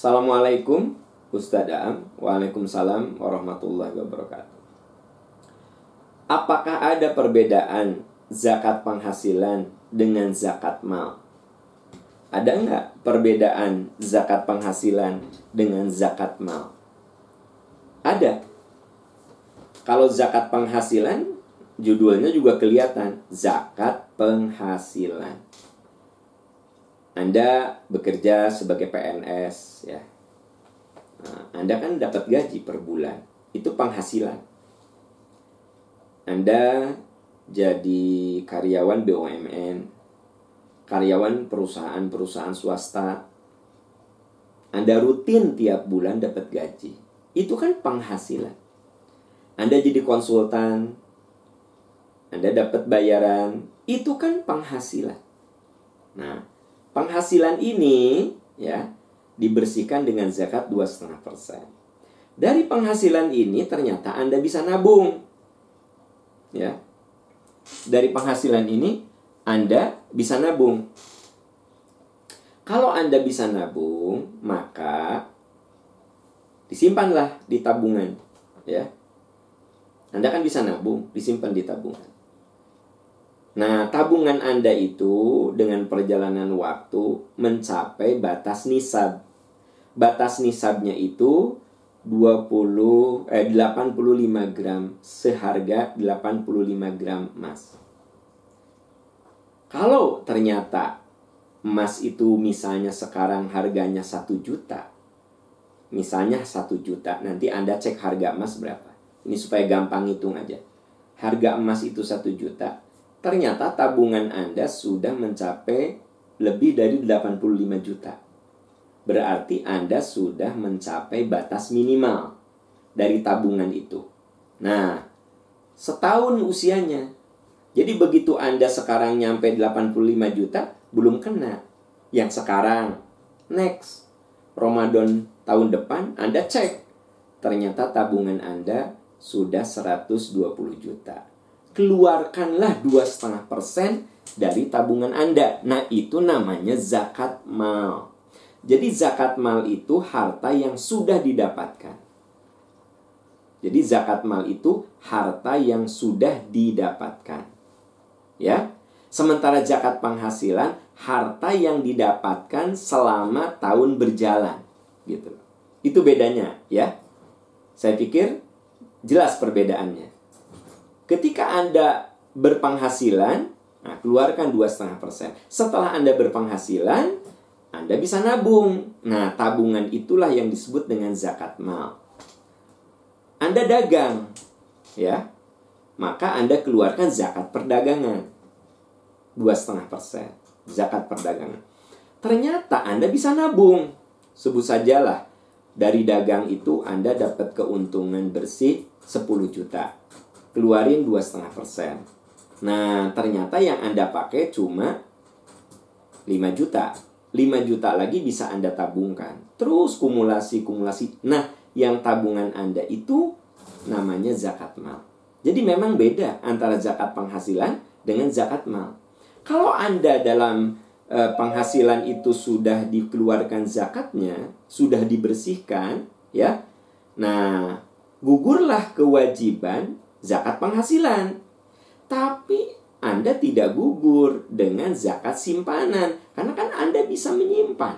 Assalamualaikum Ustaz Am Waalaikumsalam warahmatullahi wabarakatuh Apakah ada perbedaan zakat penghasilan dengan zakat mal? Ada nggak perbedaan zakat penghasilan dengan zakat mal? Ada. Kalau zakat penghasilan, judulnya juga kelihatan. Zakat penghasilan. Anda bekerja sebagai PNS, ya. Nah, Anda kan dapat gaji per bulan. Itu penghasilan. Anda jadi karyawan BUMN, karyawan perusahaan-perusahaan swasta. Anda rutin tiap bulan dapat gaji. Itu kan penghasilan. Anda jadi konsultan, Anda dapat bayaran, itu kan penghasilan. Nah, penghasilan ini ya dibersihkan dengan zakat 2,5%. Dari penghasilan ini ternyata Anda bisa nabung. Ya. Dari penghasilan ini Anda bisa nabung. Kalau Anda bisa nabung, maka disimpanlah di tabungan, ya. Anda kan bisa nabung, disimpan di tabungan. Nah, tabungan Anda itu dengan perjalanan waktu mencapai batas nisab batas nisabnya itu 20 eh 85 gram seharga 85 gram emas. Kalau ternyata emas itu misalnya sekarang harganya 1 juta. Misalnya 1 juta, nanti Anda cek harga emas berapa. Ini supaya gampang hitung aja. Harga emas itu 1 juta. Ternyata tabungan Anda sudah mencapai lebih dari 85 juta berarti Anda sudah mencapai batas minimal dari tabungan itu. Nah, setahun usianya. Jadi begitu Anda sekarang nyampe 85 juta, belum kena. Yang sekarang, next, Ramadan tahun depan, Anda cek. Ternyata tabungan Anda sudah 120 juta. Keluarkanlah 2,5% dari tabungan Anda. Nah, itu namanya zakat mal. Jadi zakat mal itu harta yang sudah didapatkan. Jadi zakat mal itu harta yang sudah didapatkan. Ya. Sementara zakat penghasilan harta yang didapatkan selama tahun berjalan, gitu. Itu bedanya, ya. Saya pikir jelas perbedaannya. Ketika Anda berpenghasilan, nah keluarkan 2,5%. Setelah Anda berpenghasilan, anda bisa nabung. Nah, tabungan itulah yang disebut dengan zakat mal. Anda dagang, ya, maka Anda keluarkan zakat perdagangan. 2,5% zakat perdagangan. Ternyata Anda bisa nabung. Sebut sajalah, dari dagang itu Anda dapat keuntungan bersih 10 juta. Keluarin 2,5%. Nah, ternyata yang Anda pakai cuma 5 juta 5 juta lagi bisa Anda tabungkan. Terus kumulasi, kumulasi. Nah, yang tabungan Anda itu namanya zakat mal. Jadi memang beda antara zakat penghasilan dengan zakat mal. Kalau Anda dalam e, penghasilan itu sudah dikeluarkan zakatnya, sudah dibersihkan, ya. Nah, gugurlah kewajiban zakat penghasilan. Tapi anda tidak gugur dengan zakat simpanan karena kan Anda bisa menyimpan.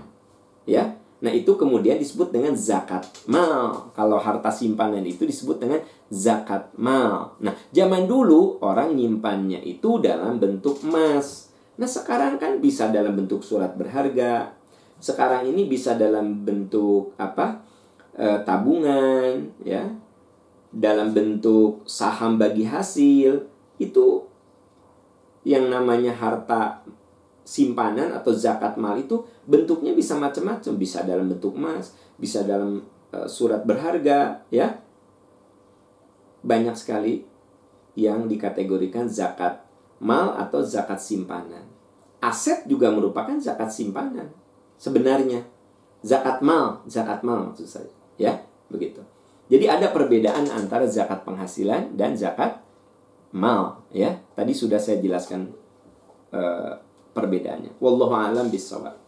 Ya. Nah, itu kemudian disebut dengan zakat mal. Kalau harta simpanan itu disebut dengan zakat mal. Nah, zaman dulu orang nyimpannya itu dalam bentuk emas. Nah, sekarang kan bisa dalam bentuk surat berharga. Sekarang ini bisa dalam bentuk apa? E, tabungan, ya. Dalam bentuk saham bagi hasil. Itu yang namanya harta simpanan atau zakat mal itu bentuknya bisa macam-macam, bisa dalam bentuk emas, bisa dalam uh, surat berharga, ya. Banyak sekali yang dikategorikan zakat mal atau zakat simpanan. Aset juga merupakan zakat simpanan. Sebenarnya zakat mal, zakat mal maksud saya, ya, begitu. Jadi ada perbedaan antara zakat penghasilan dan zakat mal ya. Tadi sudah saya jelaskan uh, perbedaannya. Wallahu alam bisawab